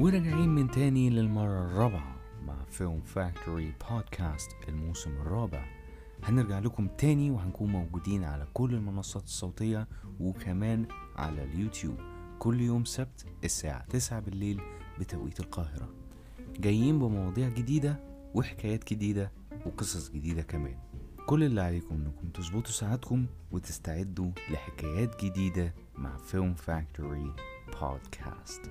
وراجعين من تاني للمرة الرابعة مع Film Factory بودكاست الموسم الرابع. هنرجع لكم تاني وهنكون موجودين على كل المنصات الصوتية وكمان على اليوتيوب. كل يوم سبت الساعة 9 بالليل بتوقيت القاهرة. جايين بمواضيع جديدة وحكايات جديدة وقصص جديدة كمان. كل اللي عليكم إنكم تظبطوا ساعتكم وتستعدوا لحكايات جديدة مع Film Factory بودكاست